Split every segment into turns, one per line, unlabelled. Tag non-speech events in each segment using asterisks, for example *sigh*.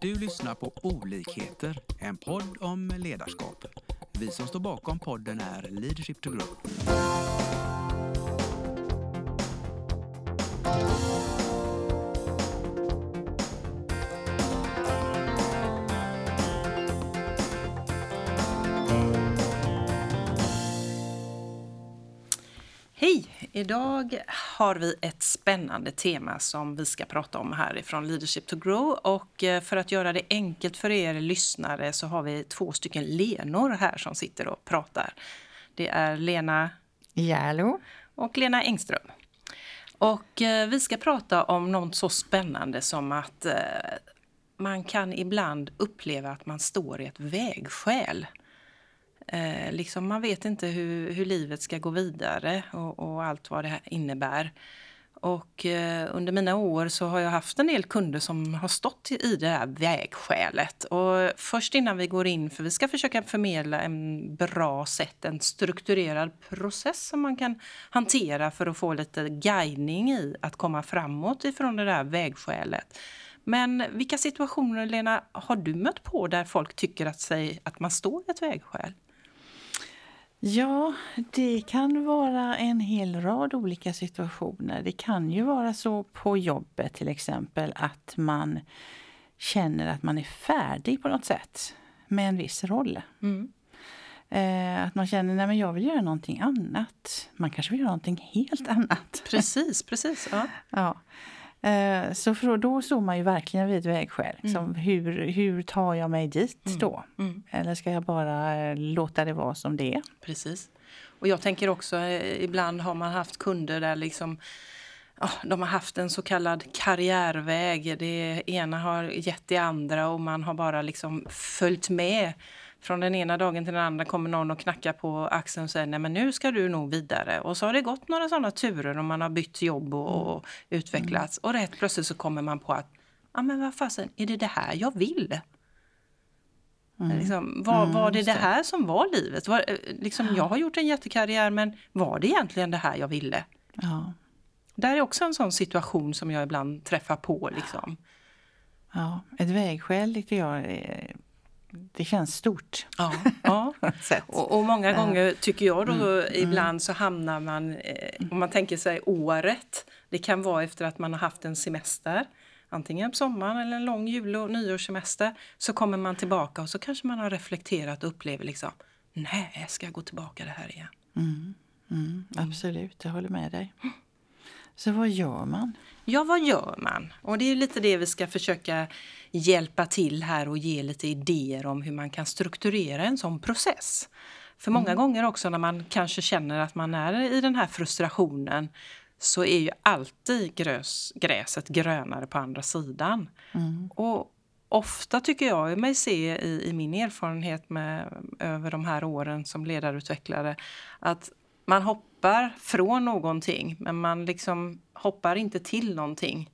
Du lyssnar på Olikheter, en podd om ledarskap. Vi som står bakom podden är Leadership to Grow.
Hej! Idag har vi ett spännande tema som vi ska prata om härifrån Leadership to Grow. Och eh, för att göra det enkelt för er lyssnare så har vi två stycken Lenor här som sitter och pratar. Det är Lena
Järlo.
och Lena Engström. Och eh, vi ska prata om något så spännande som att eh, man kan ibland uppleva att man står i ett vägskäl. Eh, liksom man vet inte hur, hur livet ska gå vidare och, och allt vad det här innebär. Och eh, under mina år så har jag haft en del kunder som har stått i det här vägskälet. Och först innan vi går in, för vi ska försöka förmedla en bra sätt, en strukturerad process som man kan hantera för att få lite guidning i att komma framåt ifrån det där vägskälet. Men vilka situationer, Lena, har du mött på där folk tycker att, sig, att man står i ett vägskäl?
Ja, det kan vara en hel rad olika situationer. Det kan ju vara så på jobbet till exempel att man känner att man är färdig på något sätt med en viss roll.
Mm.
Eh, att man känner att jag vill göra någonting annat. Man kanske vill göra någonting helt annat.
Precis, precis. Ja. *laughs*
Ja. Eh, Så för då står man ju verkligen vid vägskäl. Liksom, hur, hur tar jag mig dit då?
Mm.
Eller ska jag bara eh, låta det vara som det är?
Precis. Och jag tänker också, eh, ibland har man haft kunder där liksom ja, de har haft en så kallad karriärväg. Det ena har gett det andra och man har bara liksom följt med. Från den ena dagen till den andra kommer någon och knackar på axeln och säger nej men nu ska du nog vidare. Och så har det gått några sådana turer och man har bytt jobb och, och utvecklats. Och rätt plötsligt så kommer man på att ja men vad fasen, är det det här jag vill? Liksom, var, var det det här som var livet? Var, eh, liksom, jag har gjort en jättekarriär men var det egentligen det här jag ville?
Ja.
Där är också en sån situation som jag ibland träffar på. Liksom.
Ja, ett vägskäl tycker jag är, det känns stort.
Ja, *laughs* ja. Och, och många gånger tycker jag då ibland så hamnar man, eh, om man tänker sig året, det kan vara efter att man har haft en semester, antingen på sommaren eller en lång jul och nyårssemester, så kommer man tillbaka och så kanske man har reflekterat och upplever liksom, nej, ska jag gå tillbaka det här igen?
Mm, absolut, jag håller med dig. Så vad gör man?
Ja, vad gör man? Och det är lite det vi ska försöka hjälpa till här och ge lite idéer om hur man kan strukturera en sån process. För många gånger också när man kanske känner att man är i den här frustrationen så är ju alltid grös, gräset grönare på andra sidan. Och ofta tycker jag mig se i, i min erfarenhet med, över de här åren som ledarutvecklare att man hoppar från någonting men man liksom hoppar inte till någonting.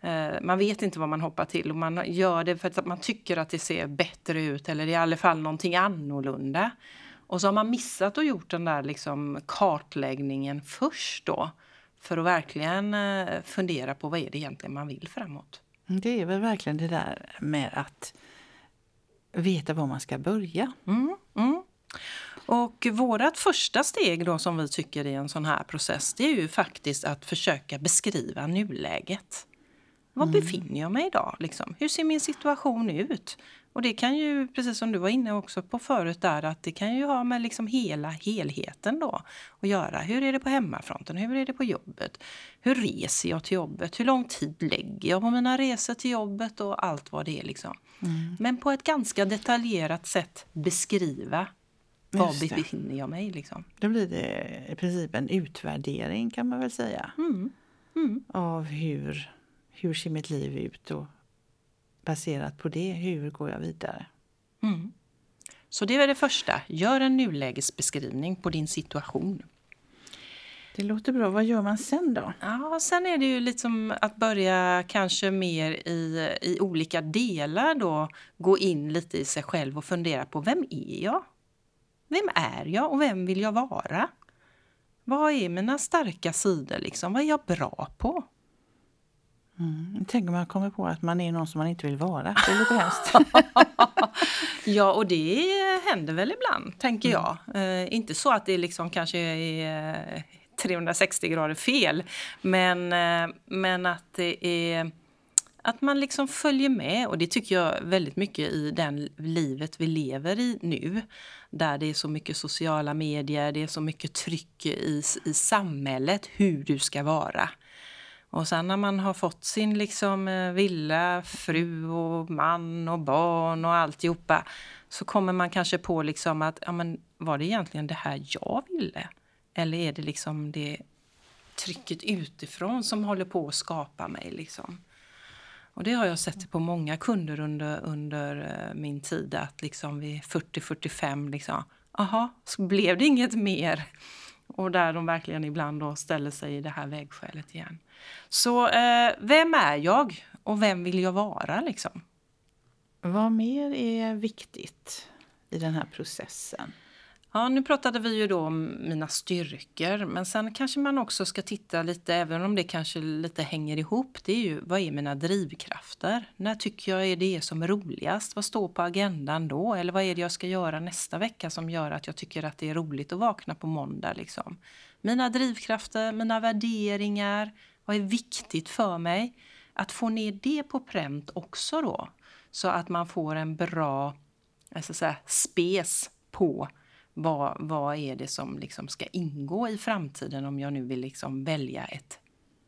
Eh, Man vet inte vad man hoppar till och man gör det för att man tycker att det ser bättre ut eller i alla fall någonting annorlunda. Och så har man missat att gjort den där liksom kartläggningen först då. För att verkligen eh, fundera på vad är det egentligen man vill framåt.
Det är väl verkligen det där med att veta var man ska börja.
Mm, mm. Och vårt första steg då som vi tycker i en sån här process det är ju faktiskt att försöka beskriva nuläget. Var befinner jag mig idag? Liksom? Hur ser min situation ut? Och det kan ju, precis som du var inne också på förut där, att det kan ju ha med liksom hela helheten då att göra. Hur är det på hemmafronten? Hur är det på jobbet? Hur reser jag till jobbet? Hur lång tid lägger jag på mina resor till jobbet och allt vad det är liksom. Men på ett ganska detaljerat sätt beskriva var befinner jag mig liksom.
Då blir det i princip en utvärdering kan man väl säga. Av hur, hur ser mitt liv ut och baserat på det, hur går jag vidare?
Så det är det första. Gör en nulägesbeskrivning på din situation.
Det låter bra. Vad gör man sen då?
Ja, sen är det ju liksom att börja kanske mer i, i olika delar då gå in lite i sig själv och fundera på vem är jag? Vem är jag och vem vill jag vara? Vad är mina starka sidor liksom? Vad är jag bra på?
Mm. Tänk om man kommer på att man är någon som man inte vill vara. Det är lite *laughs* hemskt.
ja, och det händer väl ibland, tänker mm. jag. Eh, inte så att det liksom kanske är 360 grader fel, men, eh, men att det är att man liksom följer med och det tycker jag väldigt mycket i den livet vi lever i nu. Där det är så mycket sociala medier, det är så mycket tryck i, i samhället hur du ska vara. Och sen när man har fått sin liksom eh, villa, fru och man och barn och alltihopa så kommer man kanske på liksom att ja, men var det egentligen det här jag ville? Eller är det liksom det trycket utifrån som håller på att skapa mig? Liksom? Och det har jag sett på många kunder under, under eh, min tid att liksom vid 40-45 liksom, aha, så blev det inget mer. Och där de verkligen ibland då ställer sig i det här vägskälet igen. Så eh, vem är jag och vem vill jag vara liksom?
Vad mer är viktigt i den här processen?
Ja, nu pratade vi ju då om mina styrkor, men sen kanske man också ska titta lite, även om det kanske lite hänger ihop, det är ju vad är mina drivkrafter? När tycker jag är det som är roligast? Vad står på agendan då? Eller vad är det jag ska göra nästa vecka som gör att jag tycker att det är roligt att vakna på måndag? Liksom? Mina drivkrafter, mina värderingar, vad är viktigt för mig? Att få ner det på pränt också då, så att man får en bra jag ska säga, spes på vad, vad är det som liksom ska ingå i framtiden om jag nu vill liksom välja ett,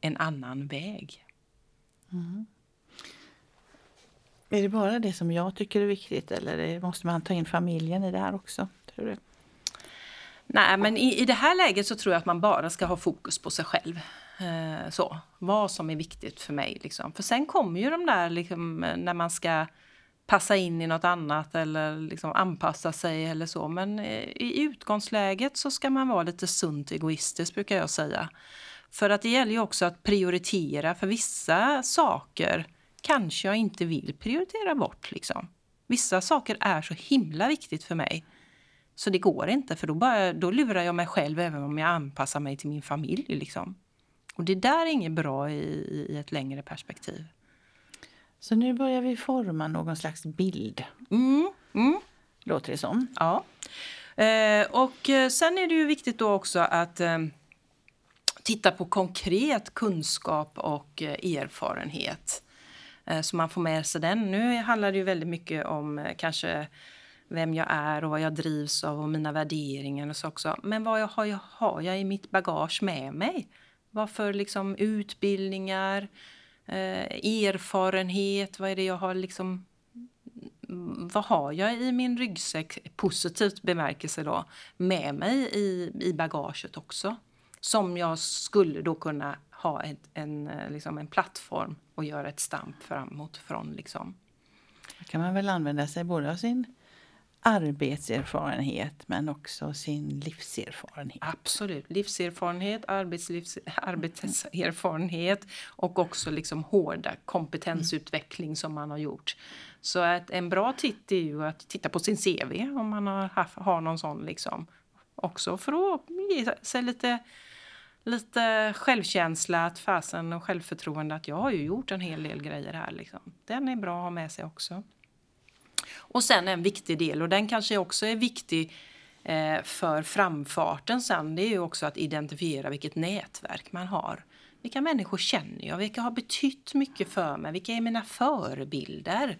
en annan väg? Mm.
Är det bara det som jag tycker är viktigt eller måste man ta in familjen i det här också? Tror du?
Nej, men i, i det här läget så tror jag att man bara ska ha fokus på sig själv. Eh, så, vad som är viktigt för mig. Liksom. För sen kommer ju de där liksom, när man ska passa in i något annat eller liksom anpassa sig eller så. Men eh, i utgångsläget så ska man vara lite sunt egoistisk brukar jag säga. För att det gäller ju också att prioritera för vissa saker kanske jag inte vill prioritera bort. Liksom. Vissa saker är så himla viktigt för mig. Så det går inte för då, bara, då lurar jag mig själv även om jag anpassar mig till min familj. Liksom. Och det där är inget bra i, i ett längre perspektiv.
Så nu börjar vi forma någon slags bild.
Mm, mm.
Låter det som.
Ja. Eh, och eh, sen är det ju viktigt då också att eh, titta på konkret kunskap och eh, erfarenhet. Eh, så man får med sig den. Nu handlar det ju väldigt mycket om eh, kanske vem jag är och vad jag drivs av och mina värderingar och så också. Men vad jag har, jag, har jag i mitt bagage med mig? Vad för liksom utbildningar, eh, erfarenhet, vad är det jag har liksom mm, vad har jag i min ryggsäck, positivt bemärkelse då, med mig i, i bagaget också? Som jag skulle då kunna ha ett, en, eh, liksom en plattform och göra ett stamp framåt från. Liksom.
kan man väl använda sig både av sin arbetserfarenhet men också sin livserfarenhet.
Absolut. Livserfarenhet, arbetslivs, arbetserfarenhet och också liksom hårda kompetensutveckling som man har gjort. Så att en bra titt är ju att titta på sin CV om man har, har någon sån. Liksom. Också för att ge sig lite, lite självkänsla att fasen och självförtroende att jag har ju gjort en hel del grejer här. Liksom. Den är bra att ha med sig också. Och sen en viktig del, och den kanske också är viktig eh, för framfarten sen, det är ju också att identifiera vilket nätverk man har. Vilka människor känner jag? Vilka har betytt mycket för mig? Vilka är mina förebilder?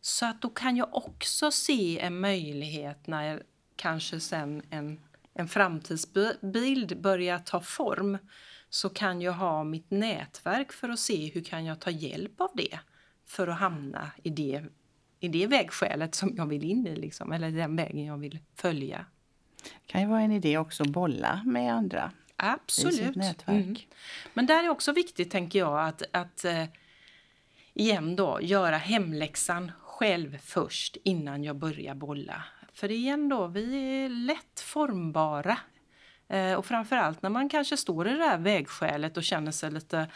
Så att då kan jag också se en möjlighet när kanske sen en, en framtidsbild börjar ta form så kan jag ha mitt nätverk för att se hur kan jag ta hjälp av det för att hamna i det i det vägskälet som jag vill in i, liksom, eller den vägen jag vill följa.
Det kan ju vara en idé också att bolla med andra
Absolut. i sitt nätverk. Mm. Men där är också viktigt, tänker jag, att, att eh, igen då göra hemläxan själv först innan jag börjar bolla. För igen då, vi är lätt formbara. Eh, och framförallt när man kanske står i det här vägskälet och känner sig lite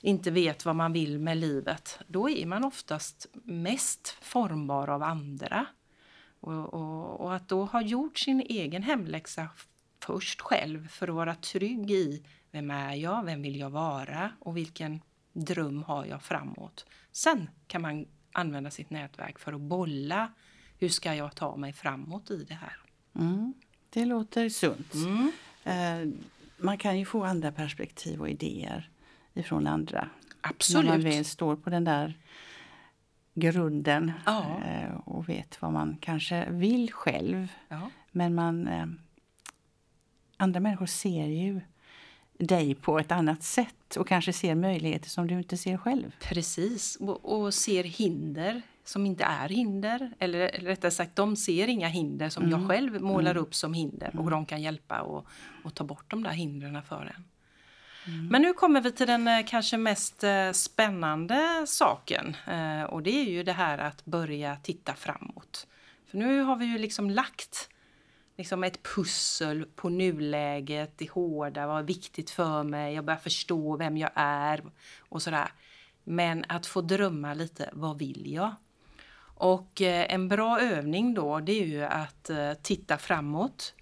inte vet vad man vill med livet, då är man oftast mest formbar av andra. Och, och, och, att då ha gjort sin egen hemläxa först själv för att vara trygg i vem är jag, vem vill jag vara och vilken dröm har jag framåt? Sen kan man använda sitt nätverk för att bolla. Hur ska jag ta mig framåt i det här?
Mm, det låter sunt.
Mm.
Eh, man kan ju få andra perspektiv och idéer ifrån andra.
Absolut.
När man väl står på den där grunden
Ja.
eh, och vet vad man kanske vill själv.
Ja.
Men man, eh, andra människor ser ju dig på ett annat sätt och kanske ser möjligheter som du inte ser själv.
Precis, och, och ser hinder som inte är hinder. Eller, eller rättare sagt, de ser inga hinder som jag själv målar upp som hinder och de kan hjälpa och, och ta bort de där hindren för en. Mm. Men nu kommer vi till den eh, kanske mest eh, spännande saken eh, och det är ju det här att börja titta framåt. För nu har vi ju liksom lagt liksom ett pussel på nuläget, det hårda, vad är viktigt för mig, jag börjar förstå vem jag är och sådär. Men att få drömma lite, vad vill jag? Och en bra övning då, det är ju att titta framåt.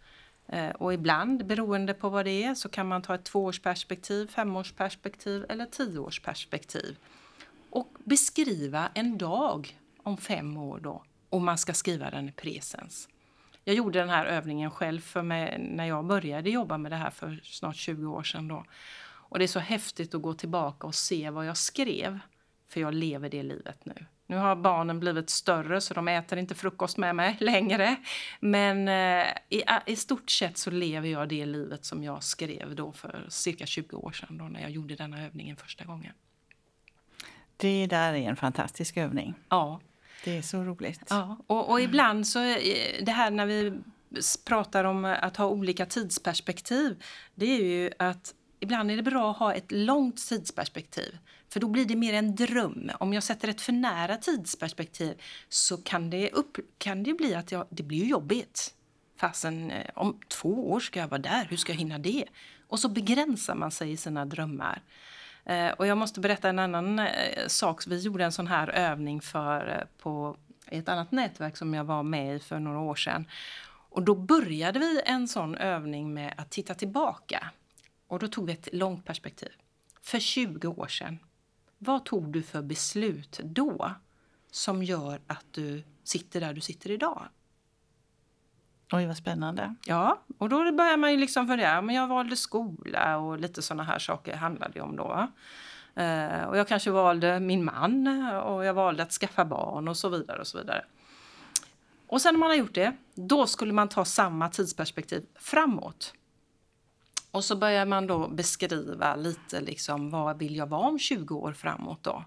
Eh, och ibland, beroende på vad det är, så kan man ta ett tvåårsperspektiv, femårsperspektiv eller tioårsperspektiv. Och beskriva en dag om fem år då, och man ska skriva den i presens. Jag gjorde den här övningen själv för mig när jag började jobba med det här för snart 20 år sedan. Då. Och det är så häftigt att gå tillbaka och se vad jag skrev. För jag lever det livet nu. Nu har barnen blivit större så de äter inte frukost med mig *laughs* längre. Men eh, i, i stort sett så lever jag det livet som jag skrev då för cirka 20 år sedan då när jag gjorde denna övningen första gången.
Det där är en fantastisk övning.
Ja,
Det är så roligt.
Ja, och, och ibland så är det här när vi pratar om att ha olika tidsperspektiv, det är ju att ibland är det bra att ha ett långt tidsperspektiv. För då blir det mer en dröm. Om jag sätter ett för nära tidsperspektiv så kan det, upp, kan det bli att jag, det blir jobbigt. Fasen, eh, om två år ska jag vara där, hur ska jag hinna det? Och så begränsar man sig i sina drömmar. Eh, och jag måste berätta en annan eh, sak. Vi gjorde en sån här övning för på ett annat nätverk som jag var med i för några år sedan. Och då började vi en sån övning med att titta tillbaka. Och då tog vi ett långt perspektiv. För 20 år sedan, vad tog du för beslut då som gör att du sitter där du sitter idag?
Oj, vad spännande.
Ja, och då börjar man ju liksom fundera. Men jag valde skola och lite såna här saker handlade det om då. Eh, och jag kanske valde min man och jag valde att skaffa barn och så vidare och så vidare. Och sen när man har gjort det, då skulle man ta samma tidsperspektiv framåt. Och så börjar man då beskriva lite liksom vad vill jag vara om 20 år framåt då?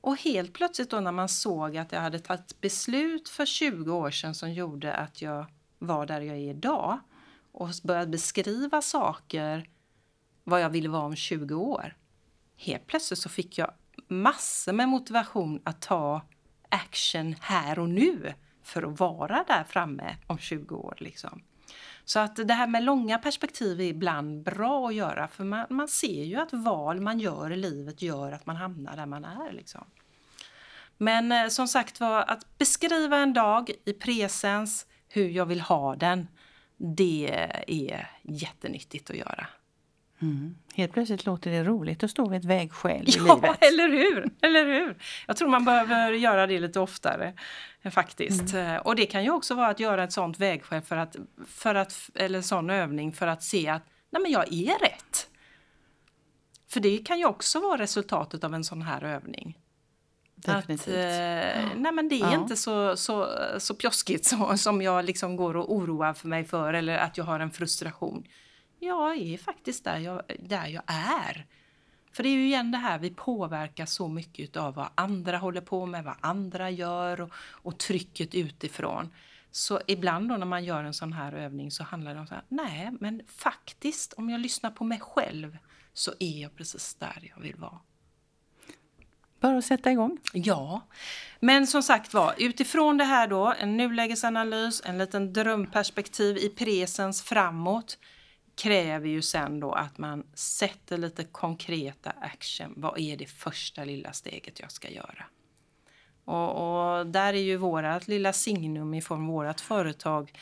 Och helt plötsligt då när man såg att jag hade tagit beslut för 20 år sedan som gjorde att jag var där jag är idag och började beskriva saker vad jag ville vara om 20 år. Helt plötsligt så fick jag massor med motivation att ta action här och nu för att vara där framme om 20 år. Liksom. Så att det här med långa perspektiv är ibland bra att göra för man, man ser ju att val man gör i livet gör att man hamnar där man är. Liksom. Men eh, som sagt var, att beskriva en dag i presens, hur jag vill ha den, det är jättenyttigt att göra.
Mm. Helt plötsligt låter det roligt att stå vid ett vägskäl i
Ja,
livet. *laughs*
eller hur? eller hur? Jag tror man behöver göra det lite oftare eh, faktiskt. Eh, Och det kan ju också vara att göra ett sånt vägskäl för att, för att, eller en sån övning för att se att nej men jag är rätt. För det kan ju också vara resultatet av en sån här övning.
Definitivt.
Att, eh, nej men det är
Ja.
inte så, så, så pjoskigt så, som jag liksom går och oroar för mig för eller att jag har en frustration. Jag är faktiskt där jag, där jag är. För det är ju igen det här, vi påverkas så mycket av vad andra håller på med, vad andra gör och, och trycket utifrån. Så ibland då när man gör en sån här övning så handlar det om så här, nej men faktiskt om jag lyssnar på mig själv så är jag precis där jag vill vara.
Bara att sätta igång.
Ja, men som sagt var, utifrån det här då, en nulägesanalys, en liten drömperspektiv i presens framåt kräver ju sen då att man sätter lite konkreta action. Vad är det första lilla steget jag ska göra? Och, och där är ju vårat lilla signum i form av vårat företag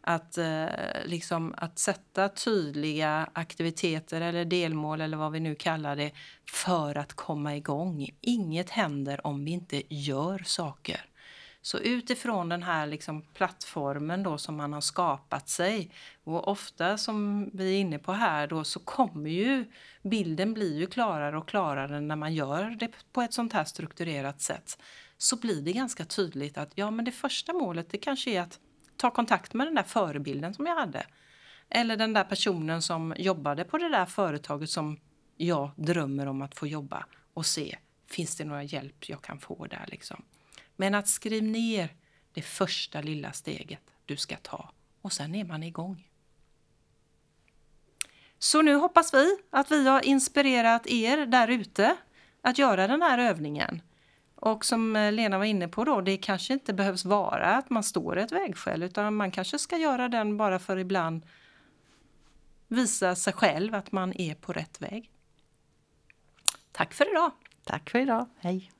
Att, eh, liksom, att sätta tydliga aktiviteter eller delmål eller vad vi nu kallar det för att komma igång. Inget händer om vi inte gör saker. Så utifrån den här liksom plattformen då som man har skapat sig och ofta som vi är inne på här då så kommer ju bilden blir ju klarare och klarare när man gör det på ett sånt här strukturerat sätt. Så blir det ganska tydligt att ja men det första målet det kanske är att ta kontakt med den där förebilden som jag hade. Eller den där personen som jobbade på det där företaget som jag drömmer om att få jobba och se, finns det några hjälp jag kan få där liksom. Men att skriv ner det första lilla steget du ska ta och sen är man igång. Så nu hoppas vi att vi har inspirerat er där ute att göra den här övningen. Och som Lena var inne på då, det kanske inte behövs vara att man står i ett vägskäl utan man kanske ska göra den bara för ibland visa sig själv att man är på rätt väg. Tack för idag!
Tack för idag. Hej!